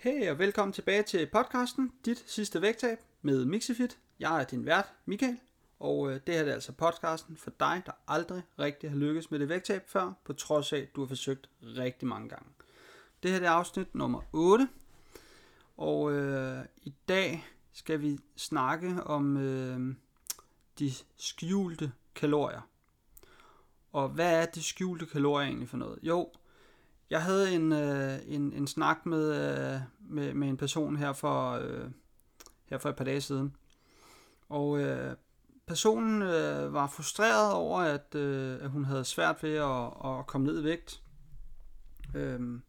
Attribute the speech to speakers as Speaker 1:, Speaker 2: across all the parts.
Speaker 1: Hej og velkommen tilbage til podcasten Dit sidste vægttab med Mixifit. Jeg er din vært, Michael, og øh, det her er altså podcasten for dig, der aldrig rigtig har lykkes med det vægttab før, på trods af, at du har forsøgt rigtig mange gange. Det her er afsnit nummer 8, og øh, i dag skal vi snakke om øh, de skjulte kalorier. Og hvad er de skjulte kalorier egentlig for noget? Jo, jeg havde en, øh, en, en snak med, øh, med, med en person her for, øh, her for et par dage siden. Og øh, personen øh, var frustreret over, at, øh, at hun havde svært ved at, at komme ned i vægt. Øhm,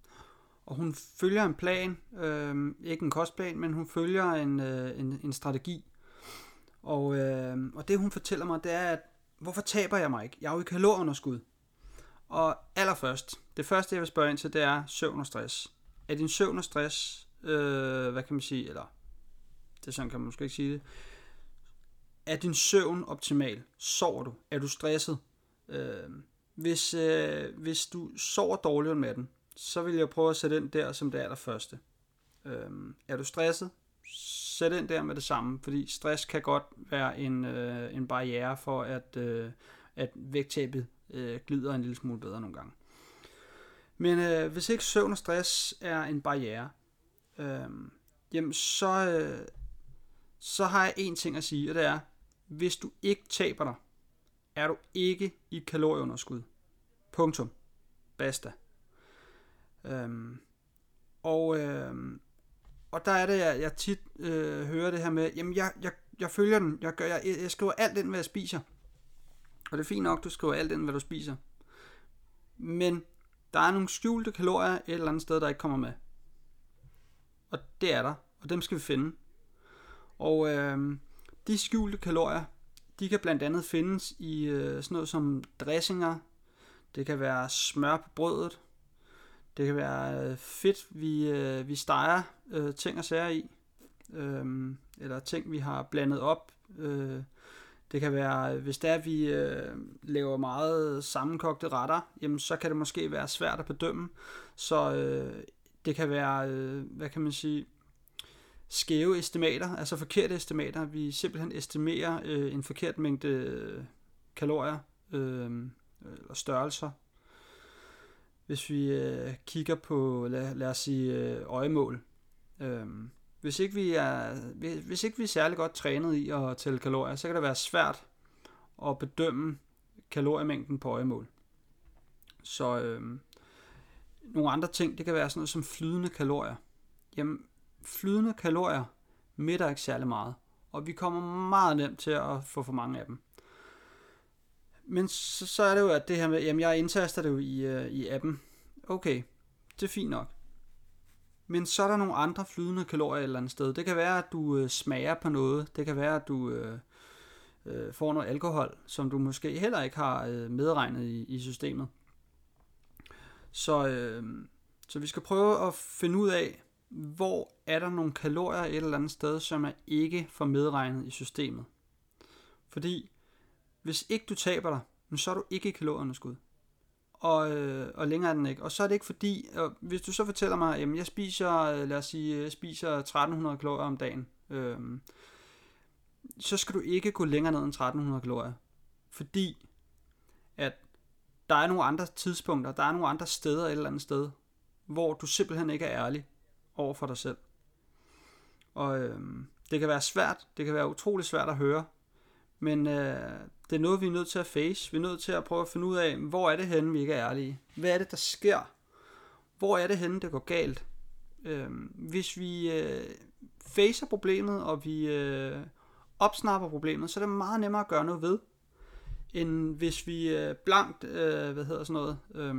Speaker 1: og hun følger en plan, øh, ikke en kostplan, men hun følger en, øh, en, en strategi. Og, øh, og det hun fortæller mig, det er, at hvorfor taber jeg mig ikke? Jeg er jo i kalorunderskud. Og allerførst, det første jeg vil spørge ind til, det er søvn og stress. Er din søvn og stress, øh, hvad kan man sige, eller det sådan kan man måske ikke sige det, er din søvn optimal? Sover du? Er du stresset? Øh, hvis, øh, hvis du sover dårligt om natten, så vil jeg prøve at sætte ind der som det allerførste. Øh, er du stresset? Sæt ind der med det samme, fordi stress kan godt være en, øh, en barriere for, at, øh, at vægttabet øh, glider en lille smule bedre nogle gange. Men øh, hvis ikke søvn og stress er en barriere, øh, jamen så, øh, så har jeg en ting at sige, og det er, hvis du ikke taber dig, er du ikke i kalorieunderskud. Punktum. Basta. Øhm, og, øhm, og der er det, jeg, jeg tit øh, hører det her med, jamen jeg, jeg, jeg følger den, jeg, gør, jeg, jeg skriver alt ind, hvad jeg spiser. Og det er fint nok, du skriver alt ind, hvad du spiser. Men der er nogle skjulte kalorier et eller andet sted, der ikke kommer med. Og det er der, og dem skal vi finde. Og øh, de skjulte kalorier, de kan blandt andet findes i øh, sådan noget som dressinger, det kan være smør på brødet, det kan være øh, fedt, vi, øh, vi steger øh, ting og sager i, øh, eller ting, vi har blandet op. Øh, det kan være, hvis det er, at vi øh, laver meget sammenkogte retter, jamen så kan det måske være svært at bedømme. Så øh, det kan være, øh, hvad kan man sige, skæve estimater, altså forkerte estimater. Vi simpelthen estimerer øh, en forkert mængde øh, kalorier øh, eller størrelser. Hvis vi øh, kigger på, lad, lad os sige, øh, øjemål. Øh, hvis ikke, vi er, hvis ikke vi er særlig godt trænet i at tælle kalorier, så kan det være svært at bedømme kaloriemængden på øjemål. Så øh, nogle andre ting, det kan være sådan noget som flydende kalorier. Jamen, flydende kalorier midter ikke særlig meget, og vi kommer meget nemt til at få for mange af dem. Men så, så er det jo, at det her med, jamen jeg indtaster det jo i, øh, i appen. Okay, det er fint nok. Men så er der nogle andre flydende kalorier et eller andet sted. Det kan være, at du øh, smager på noget. Det kan være, at du øh, øh, får noget alkohol, som du måske heller ikke har øh, medregnet i, i systemet. Så, øh, så vi skal prøve at finde ud af, hvor er der nogle kalorier et eller andet sted, som er ikke for medregnet i systemet. Fordi hvis ikke du taber dig, så er du ikke i kalorieunderskud og, øh, og længere er den ikke. Og så er det ikke fordi, og hvis du så fortæller mig, at jeg spiser, øh, lad os sige, jeg spiser 1300 kalorier om dagen, øh, så skal du ikke gå længere ned end 1300 kalorier. Fordi at der er nogle andre tidspunkter, der er nogle andre steder et eller andet sted, hvor du simpelthen ikke er ærlig over for dig selv. Og øh, det kan være svært, det kan være utrolig svært at høre, men øh, det er noget, vi er nødt til at face. Vi er nødt til at prøve at finde ud af, hvor er det henne, vi ikke er ærlige. Hvad er det, der sker? Hvor er det henne, det går galt? Øh, hvis vi øh, facer problemet, og vi øh, opsnapper problemet, så er det meget nemmere at gøre noget ved, end hvis vi øh, blankt, øh, hvad hedder sådan noget, øh,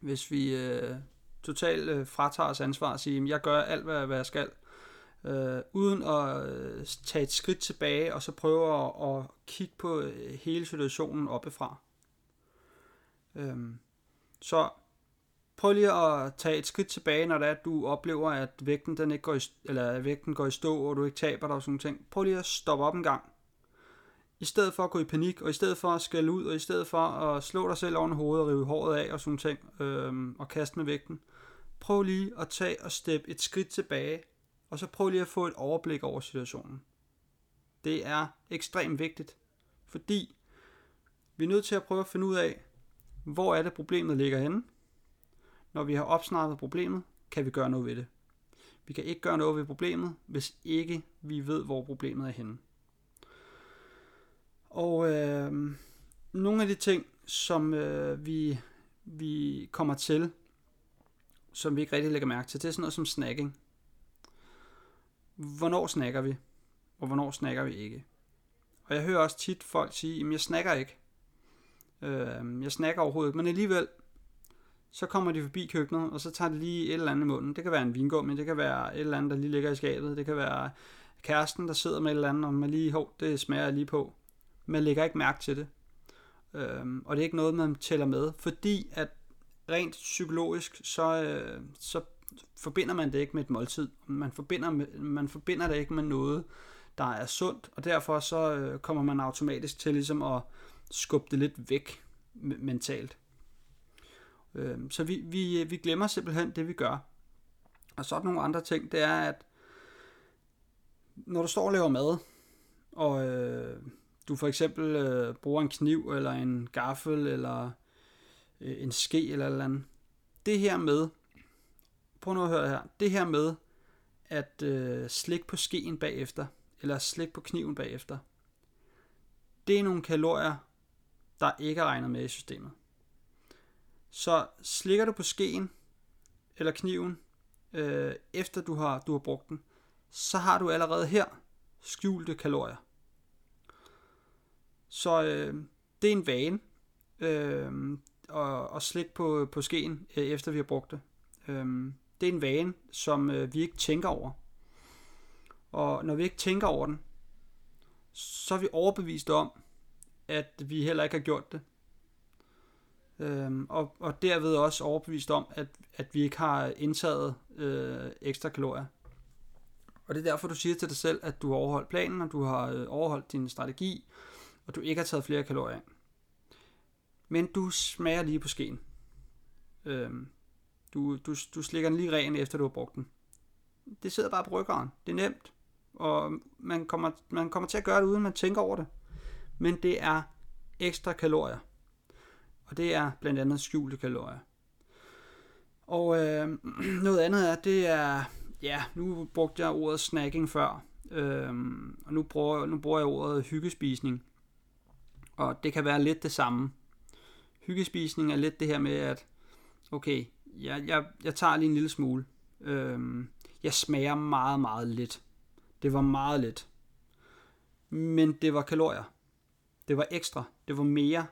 Speaker 1: hvis vi øh, totalt øh, fratager os ansvar og siger, jeg gør alt, hvad, hvad jeg skal, øh, uden at øh, tage et skridt tilbage og så prøve at, at kigge på øh, hele situationen oppefra. Øh, så prøv lige at tage et skridt tilbage, når det er, at du oplever, at vægten, den ikke går i, eller at vægten går i stå, og du ikke taber dig og sådan ting. Prøv lige at stoppe op en gang. I stedet for at gå i panik, og i stedet for at skælde ud, og i stedet for at slå dig selv oven i hovedet og rive håret af og sådan ting, øhm, og kaste med vægten. prøv lige at tage og steppe et skridt tilbage, og så prøv lige at få et overblik over situationen. Det er ekstremt vigtigt, fordi vi er nødt til at prøve at finde ud af, hvor er det problemet ligger henne. Når vi har opsnappet problemet, kan vi gøre noget ved det. Vi kan ikke gøre noget ved problemet, hvis ikke vi ved, hvor problemet er henne. Og øh, nogle af de ting, som øh, vi, vi kommer til, som vi ikke rigtig lægger mærke til, det er sådan noget som snacking. Hvornår snakker vi, og hvornår snakker vi ikke? Og jeg hører også tit folk sige, at jeg snakker ikke. Øh, jeg snakker overhovedet ikke, men alligevel, så kommer de forbi køkkenet, og så tager de lige et eller andet i munden. Det kan være en vingummi, det kan være et eller andet, der lige ligger i skabet, det kan være kæresten, der sidder med et eller andet, og man lige, hov, det smager lige på. Man lægger ikke mærke til det. Øhm, og det er ikke noget, man tæller med, fordi at rent psykologisk, så, øh, så forbinder man det ikke med et måltid. Man forbinder, med, man forbinder det ikke med noget, der er sundt, og derfor så øh, kommer man automatisk til ligesom at skubbe det lidt væk mentalt. Øh, så vi, vi, øh, vi glemmer simpelthen det, vi gør. Og så er der nogle andre ting, det er, at når du står og laver mad, og øh, du for eksempel øh, bruger en kniv, eller en gaffel, eller øh, en ske, eller eller andet. Det her med, prøv nu at høre her, det her med at øh, slikke på skeen bagefter, eller slikke på kniven bagefter, det er nogle kalorier, der ikke er regnet med i systemet. Så slikker du på skeen eller kniven, øh, efter du har, du har brugt den, så har du allerede her skjulte kalorier. Så øh, det er en vane øh, at, at slikke på, på skeen, øh, efter vi har brugt det. Øh, det er en vane, som øh, vi ikke tænker over. Og når vi ikke tænker over den, så er vi overbevist om, at vi heller ikke har gjort det. Øhm, og, og derved også overbevist om, at, at vi ikke har indtaget øh, ekstra kalorier. Og det er derfor, du siger til dig selv, at du har overholdt planen, og du har øh, overholdt din strategi, og du ikke har taget flere kalorier ind. Men du smager lige på skeen. Øhm, du, du, du slikker den lige ren, efter du har brugt den. Det sidder bare på ryggen. Det er nemt. Og man kommer, man kommer til at gøre det, uden man tænker over det. Men det er ekstra kalorier. Og det er blandt andet skjulte kalorier. Og øh, noget andet er, det er, ja, nu brugte jeg ordet snacking før, øh, og nu bruger, nu bruger jeg ordet hyggespisning. Og det kan være lidt det samme. Hyggespisning er lidt det her med, at okay, jeg, jeg, jeg tager lige en lille smule. Øhm, jeg smager meget, meget lidt. Det var meget lidt. Men det var kalorier. Det var ekstra. Det var mere.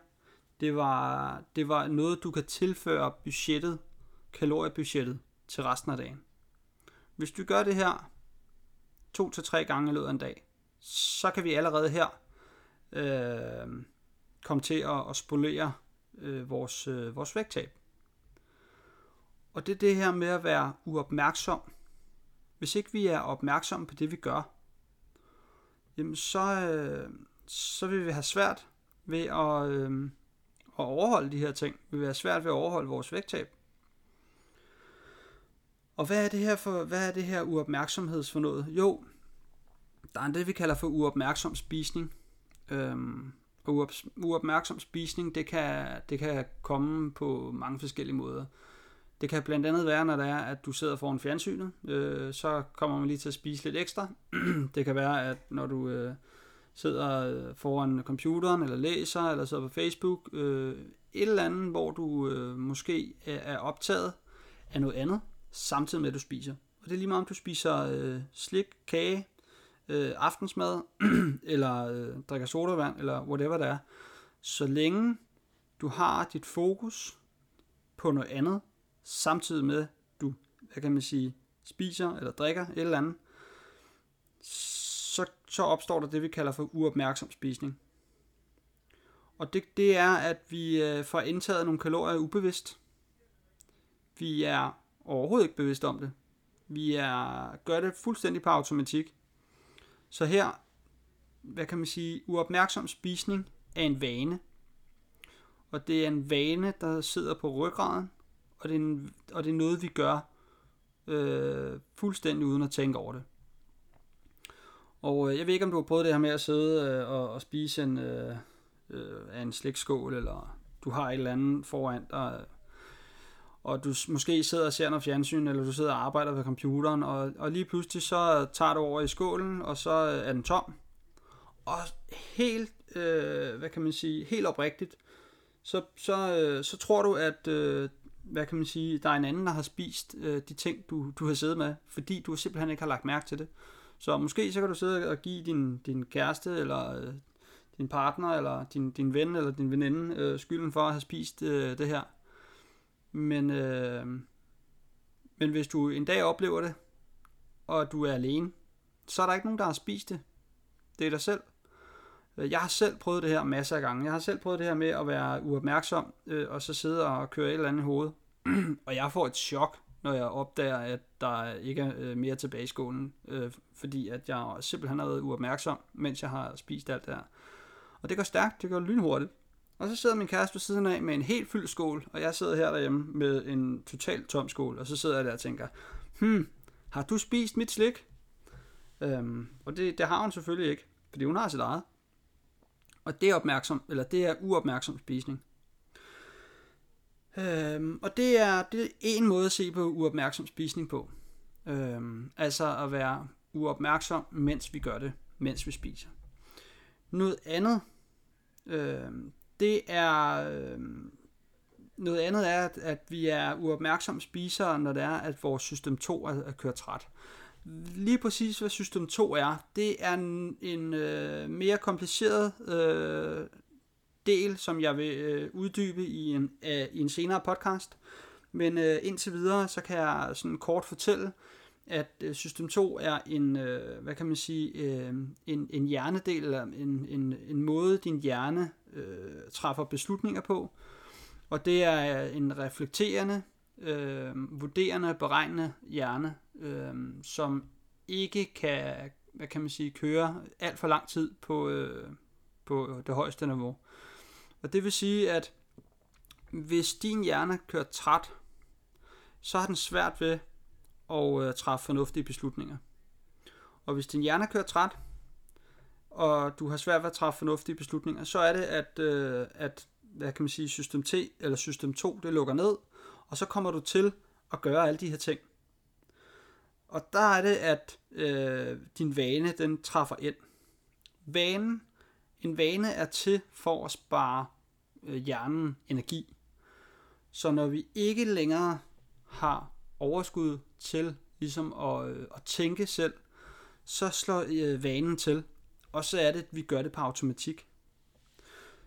Speaker 1: Det var, det var noget, du kan tilføre budgettet, kaloriebudgettet, til resten af dagen. Hvis du gør det her to til tre gange i løbet af en dag, så kan vi allerede her øh, komme til at, at spolere øh, vores, øh, vores vægttab. Og det er det her med at være uopmærksom. Hvis ikke vi er opmærksomme på det, vi gør, jamen så, øh, så vil vi have svært ved at, øh, at overholde de her ting. Vi vil have svært ved at overholde vores vægttab. Og hvad er det her for, hvad er det her uopmærksomheds for noget? Jo, der er det, vi kalder for uopmærksom spisning. Øhm, og uopmærksom spisning, det kan, det kan komme på mange forskellige måder. Det kan blandt andet være, når det er, at du sidder foran fjernsynet, øh, så kommer man lige til at spise lidt ekstra. det kan være, at når du øh, sidder øh, foran computeren, eller læser, eller sidder på Facebook, øh, et eller andet, hvor du øh, måske er optaget af noget andet, samtidig med at du spiser. Og det er lige meget om du spiser øh, slik, kage, øh, aftensmad, eller øh, drikker sodavand, eller whatever det er. Så længe du har dit fokus på noget andet, samtidig med du, hvad kan man sige, spiser eller drikker et eller andet, så, så opstår der det, vi kalder for uopmærksom spisning. Og det, det er, at vi øh, får indtaget nogle kalorier ubevidst. Vi er overhovedet ikke bevidst om det. Vi er, gør det fuldstændig på automatik. Så her, hvad kan man sige, uopmærksom spisning er en vane. Og det er en vane, der sidder på ryggraden, og det er, en, og det er noget, vi gør øh, fuldstændig uden at tænke over det. Og øh, jeg ved ikke, om du har prøvet det her med at sidde øh, og, og spise en, øh, øh, en slikskål, eller du har et eller andet foran dig, øh, og du måske sidder og ser noget fjernsyn, eller du sidder og arbejder ved computeren, og, og lige pludselig så tager du over i skålen, og så øh, er den tom. Og helt, øh, hvad kan man sige, helt oprigtigt, så, så, øh, så tror du, at, øh, hvad kan man sige, der er en anden, der har spist øh, de ting, du, du har siddet med, fordi du simpelthen ikke har lagt mærke til det. Så måske så kan du sidde og give din, din kæreste, eller øh, din partner, eller din, din ven, eller din veninde øh, skylden for at have spist øh, det her. Men, øh, men hvis du en dag oplever det, og du er alene, så er der ikke nogen, der har spist det. Det er dig selv. Øh, jeg har selv prøvet det her masser af gange. Jeg har selv prøvet det her med at være uopmærksom, øh, og så sidde og køre et eller andet i hovedet. og jeg får et chok, når jeg opdager, at der ikke er øh, mere tilbage i skålen, øh, fordi at jeg simpelthen har været uopmærksom, mens jeg har spist alt det her. Og det går stærkt, det går lynhurtigt. Og så sidder min kæreste ved siden af med en helt fyldt skål, og jeg sidder her derhjemme med en totalt tom skål, og så sidder jeg der og tænker, hmm, har du spist mit slik? Øhm, og det, det har hun selvfølgelig ikke, fordi hun har sit eget. Og det er opmærksom, eller det er uopmærksom spisning. Øhm, og det er, det er en måde at se på uopmærksom spisning på. Øhm, altså at være uopmærksom, mens vi gør det, mens vi spiser. Noget andet, øhm, det er... Øhm, noget andet er, at, at vi er uopmærksomme spisere, når det er, at vores system 2 er, er kørt træt. Lige præcis hvad system 2 er, det er en, en øh, mere kompliceret øh, del, som jeg vil øh, uddybe i en, øh, i en senere podcast. Men øh, indtil videre, så kan jeg sådan kort fortælle, at øh, system 2 er en, øh, hvad kan man sige, øh, en, en hjernedel, eller en, en, en måde, din hjerne øh, træffer beslutninger på. Og det er en reflekterende, øh, vurderende, beregnende hjerne, øh, som ikke kan, hvad kan man sige, køre alt for lang tid på, øh, på det højeste niveau. Og det vil sige, at hvis din hjerne kører træt, så har den svært ved at øh, træffe fornuftige beslutninger. Og hvis din hjerne kører træt, og du har svært ved at træffe fornuftige beslutninger, så er det, at, øh, at hvad kan man sige, system T eller system 2, det lukker ned, og så kommer du til at gøre alle de her ting. Og der er det, at øh, din vane, den træffer ind. Vanen, en vane er til for at spare øh, hjernen energi. Så når vi ikke længere har overskud til ligesom at, øh, at tænke selv, så slår øh, vanen til. Og så er det, at vi gør det på automatik.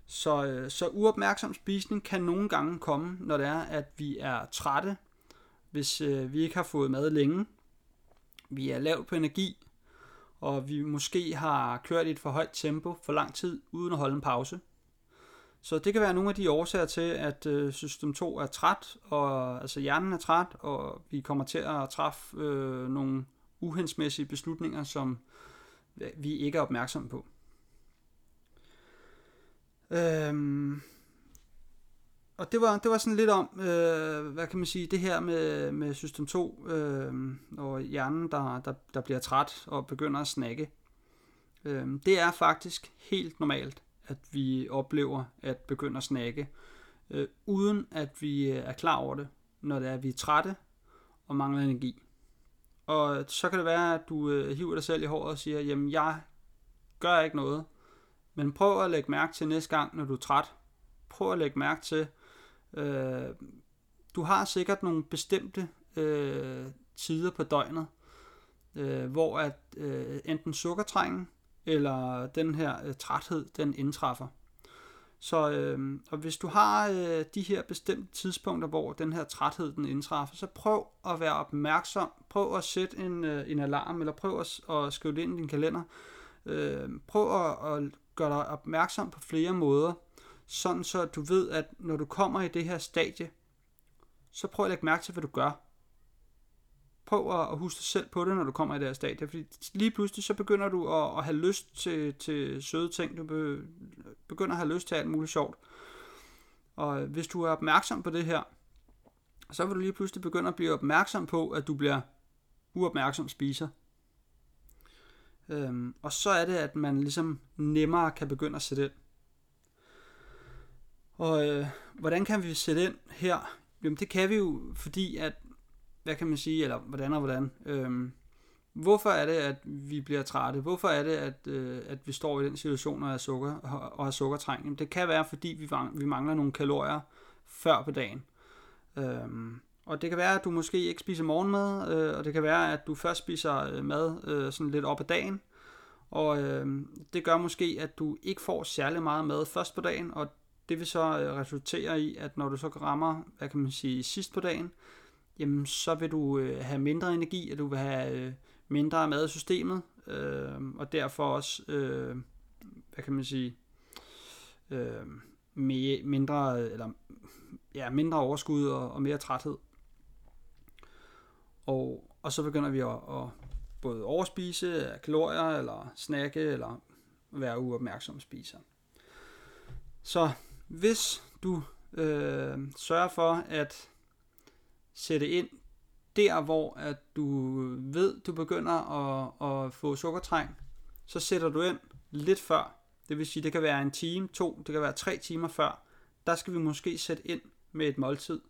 Speaker 1: Så, øh, så uopmærksom spisning kan nogle gange komme, når det er, at vi er trætte, hvis øh, vi ikke har fået mad længe, vi er lavt på energi, og vi måske har kørt i et for højt tempo for lang tid, uden at holde en pause. Så det kan være nogle af de årsager til, at øh, system 2 er træt, og altså hjernen er træt, og vi kommer til at træffe øh, nogle uhensmæssige beslutninger, som øh, vi ikke er opmærksomme på. Øhm, og det var, det var sådan lidt om, øh, hvad kan man sige, det her med, med System 2 øh, og hjernen, der, der, der bliver træt og begynder at snakke. Øh, det er faktisk helt normalt, at vi oplever at begynde at snakke, øh, uden at vi øh, er klar over det, når det er, at vi er trætte og mangler energi. Og så kan det være, at du øh, hiver dig selv i håret og siger, jamen jeg gør ikke noget, men prøv at lægge mærke til næste gang, når du er træt. Prøv at lægge mærke til, øh, du har sikkert nogle bestemte øh, tider på døgnet, øh, hvor at øh, enten sukkertrængen eller den her øh, træthed, den indtræffer. Så øh, og hvis du har øh, de her bestemte tidspunkter, hvor den her træthed den indtræffer, så prøv at være opmærksom. Prøv at sætte en, øh, en alarm, eller prøv at, at skrive det ind i din kalender. Øh, prøv at, at gør dig opmærksom på flere måder, sådan så du ved, at når du kommer i det her stadie, så prøv at lægge mærke til, hvad du gør. Prøv at huske dig selv på det, når du kommer i det her stadie, fordi lige pludselig så begynder du at, at have lyst til, til søde ting, du begynder at have lyst til alt muligt sjovt. Og øh, hvis du er opmærksom på det her, så vil du lige pludselig begynde at blive opmærksom på, at du bliver uopmærksom spiser. Øhm, og så er det, at man ligesom nemmere kan begynde at sætte ind. Og øh, hvordan kan vi sætte ind her? Jamen det kan vi jo, fordi at, hvad kan man sige, eller hvordan og hvordan. Øhm, hvorfor er det, at vi bliver trætte? Hvorfor er det, at, øh, at vi står i den situation og har, sukker, og har sukkertræng? Jamen, det kan være, fordi vi, vi mangler nogle kalorier før på dagen. Øhm, og det kan være, at du måske ikke spiser morgenmad, øh, og det kan være, at du først spiser øh, mad øh, sådan lidt op ad dagen. Og øh, det gør måske, at du ikke får særlig meget mad først på dagen, og det vil så øh, resultere i, at når du så rammer, hvad kan man sige, sidst på dagen, jamen så vil du øh, have mindre energi, og du vil have øh, mindre mad i systemet, øh, og derfor også, øh, hvad kan man sige, øh, mere, mindre, eller, ja, mindre overskud og, og mere træthed. Og, og så begynder vi at, at både overspise af kalorier, eller snakke, eller være uopmærksom spiser. Så hvis du øh, sørger for at sætte ind der, hvor at du ved, du begynder at, at få sukkertræng, så sætter du ind lidt før. Det vil sige, det kan være en time, to, det kan være tre timer før. Der skal vi måske sætte ind med et måltid.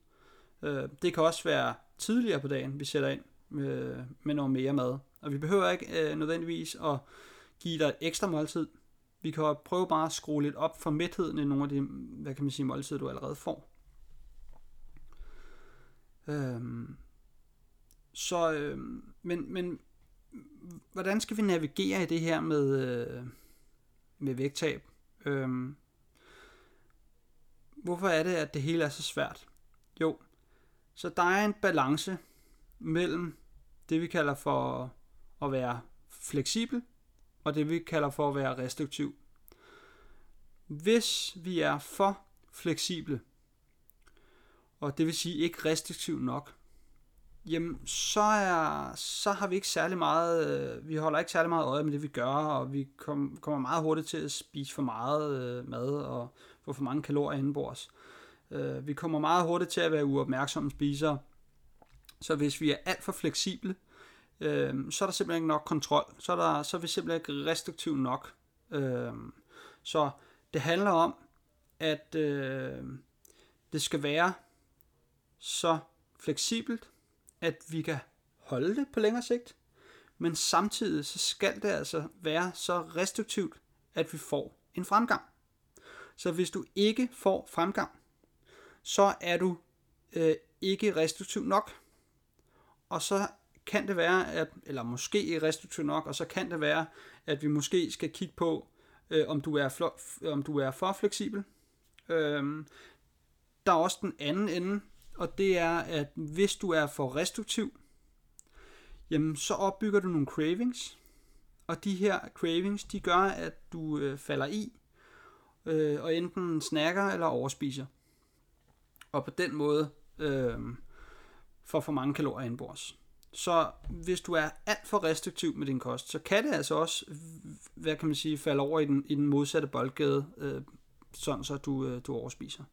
Speaker 1: Øh, det kan også være tidligere på dagen, vi sætter ind med, med noget mere mad. Og vi behøver ikke øh, nødvendigvis at give dig et ekstra måltid. Vi kan prøve bare at skrue lidt op for mætheden i nogle af de, hvad kan man sige, måltider, du allerede får. Øhm, så, øh, men, men hvordan skal vi navigere i det her med, øh, med vægttab? Øhm, hvorfor er det, at det hele er så svært? Jo, så der er en balance mellem det, vi kalder for at være fleksibel, og det, vi kalder for at være restriktiv. Hvis vi er for fleksible, og det vil sige ikke restriktiv nok, jamen så, er, så har vi ikke særlig meget, øh, vi holder ikke særlig meget øje med det, vi gør, og vi kom, kommer meget hurtigt til at spise for meget øh, mad og få for mange kalorier indenbords. Øh, vi kommer meget hurtigt til at være uopmærksomme spisere, så hvis vi er alt for fleksible, øh, så er der simpelthen ikke nok kontrol. Så er, der, så er vi simpelthen ikke restriktiv nok. Øh, så det handler om, at øh, det skal være så fleksibelt, at vi kan holde det på længere sigt, men samtidig så skal det altså være så restriktivt, at vi får en fremgang. Så hvis du ikke får fremgang, så er du øh, ikke restriktiv nok. Og så kan det være, at, eller måske restriktiv nok, og så kan det være, at vi måske skal kigge på, øh, om, du er om du er for fleksibel. Øh, der er også den anden ende, og det er, at hvis du er for restriktiv, jamen så opbygger du nogle cravings, og de her cravings, de gør, at du øh, falder i, øh, og enten snakker eller overspiser. Og på den måde øh, får for mange kalorier indbords. Så hvis du er alt for restriktiv med din kost, så kan det altså også, hvad kan man sige, falde over i den, i den modsatte boldgade, øh, sådan så du, øh, du overspiser.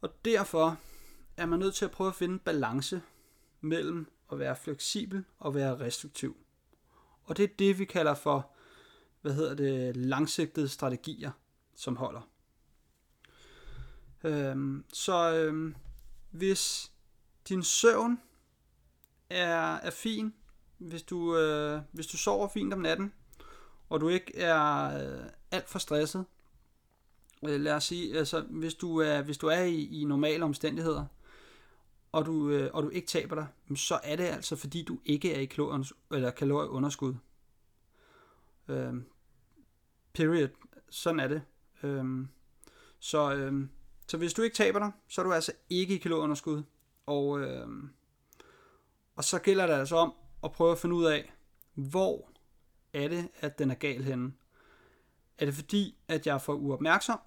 Speaker 1: Og derfor er man nødt til at prøve at finde balance mellem at være fleksibel og være restriktiv. Og det er det, vi kalder for, hvad hedder det, langsigtede strategier, som holder. Øhm, så øhm, hvis din søvn er, er fin, hvis du, øh, hvis du sover fint om natten, og du ikke er øh, alt for stresset, øh, lad os sige, altså hvis du er, hvis du er i, i normale omstændigheder, og du, øh, og du ikke taber dig, så er det altså fordi du ikke er i eller kalorieunderskud. Øh, period. Sådan er det. Øh, så, øh, så hvis du ikke taber dig, så er du altså ikke i kalorieunderskud. Og, øh, og så gælder det altså om at prøve at finde ud af, hvor er det, at den er gal henne. Er det fordi, at jeg er for uopmærksom?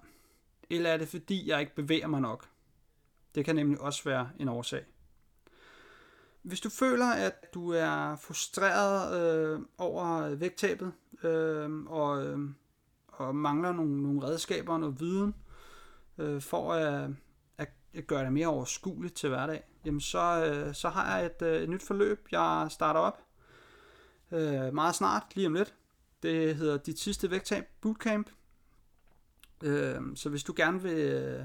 Speaker 1: Eller er det fordi, jeg ikke bevæger mig nok? Det kan nemlig også være en årsag. Hvis du føler, at du er frustreret øh, over vægttabet øh, og, øh, og mangler nogle, nogle redskaber og noget viden øh, Øh, for at, at gøre det mere overskueligt til hverdag, jamen så, øh, så har jeg et, øh, et nyt forløb, jeg starter op øh, meget snart, lige om lidt. Det hedder Dit sidste vægttab bootcamp. Øh, så hvis du gerne vil, øh,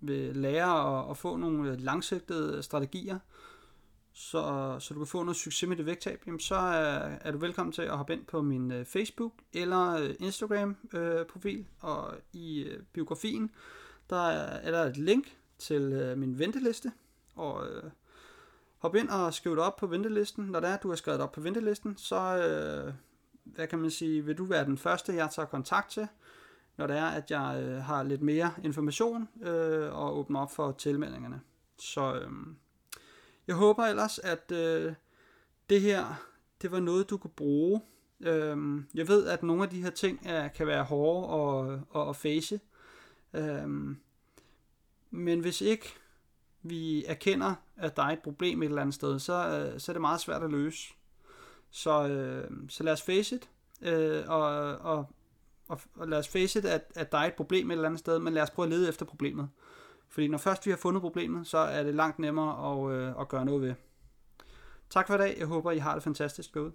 Speaker 1: vil lære at, at få nogle øh, langsigtede strategier, så, så du kan få noget succes med det vægttab, jamen så er, er du velkommen til at hoppe ind på min Facebook eller Instagram øh, profil, og i øh, biografien, der er, der et link til øh, min venteliste, og øh, hop ind og skriv dig op på ventelisten. Når det er, at du har skrevet op på ventelisten, så øh, hvad kan man sige, vil du være den første, jeg tager kontakt til, når det er, at jeg øh, har lidt mere information øh, og åbner op for tilmeldingerne. Så øh, jeg håber ellers, at øh, det her, det var noget, du kunne bruge. Øh, jeg ved, at nogle af de her ting er, kan være hårde at, og, og face. Øhm, men hvis ikke vi erkender, at der er et problem et eller andet sted, så, øh, så er det meget svært at løse. Så, øh, så lad os face it, øh, og, og, og, og lad os face it, at, at der er et problem et eller andet sted, men lad os prøve at lede efter problemet. Fordi når først vi har fundet problemet, så er det langt nemmere at, øh, at gøre noget ved. Tak for i dag. Jeg håber, I har det fantastisk godt.